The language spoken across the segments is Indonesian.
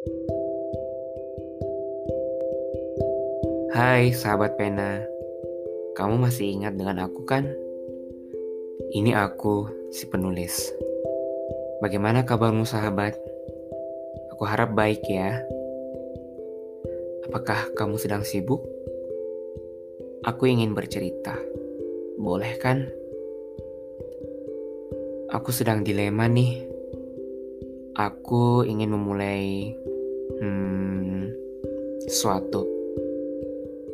Hai sahabat pena, kamu masih ingat dengan aku kan? Ini aku, si penulis. Bagaimana kabarmu sahabat? Aku harap baik ya. Apakah kamu sedang sibuk? Aku ingin bercerita. Boleh kan? Aku sedang dilema nih. Aku ingin memulai hmm, sesuatu.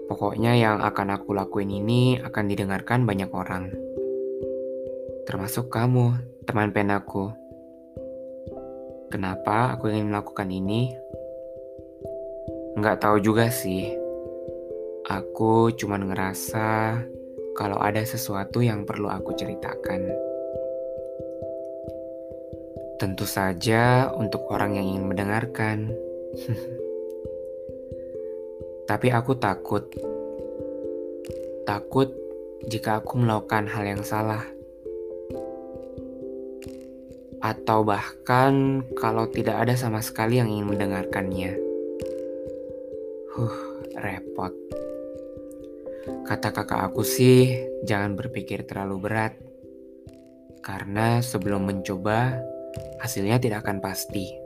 Pokoknya yang akan aku lakuin ini akan didengarkan banyak orang. Termasuk kamu, teman penaku. Kenapa aku ingin melakukan ini? Nggak tahu juga sih. Aku cuma ngerasa kalau ada sesuatu yang perlu aku ceritakan. Tentu saja untuk orang yang ingin mendengarkan. Tapi aku takut. Takut jika aku melakukan hal yang salah. Atau bahkan kalau tidak ada sama sekali yang ingin mendengarkannya. Huh, repot. Kata kakak aku sih, jangan berpikir terlalu berat. Karena sebelum mencoba, hasilnya tidak akan pasti.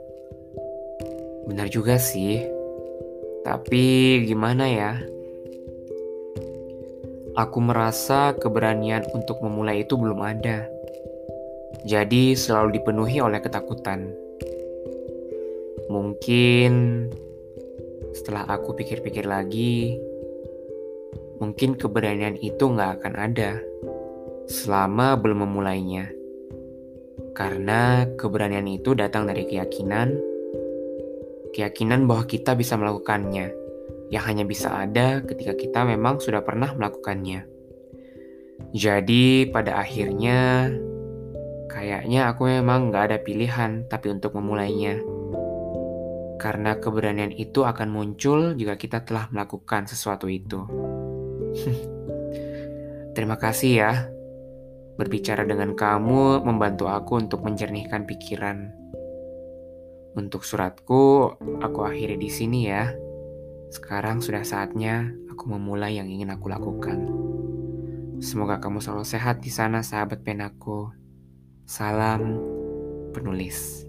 Benar juga sih, tapi gimana ya? Aku merasa keberanian untuk memulai itu belum ada. Jadi selalu dipenuhi oleh ketakutan. Mungkin setelah aku pikir-pikir lagi, mungkin keberanian itu nggak akan ada selama belum memulainya. Karena keberanian itu datang dari keyakinan, keyakinan bahwa kita bisa melakukannya, yang hanya bisa ada ketika kita memang sudah pernah melakukannya. Jadi pada akhirnya, kayaknya aku memang gak ada pilihan tapi untuk memulainya. Karena keberanian itu akan muncul jika kita telah melakukan sesuatu itu. Terima kasih ya Berbicara dengan kamu membantu aku untuk menjernihkan pikiran. Untuk suratku, aku akhiri di sini ya. Sekarang sudah saatnya aku memulai yang ingin aku lakukan. Semoga kamu selalu sehat di sana, sahabat penaku. Salam penulis.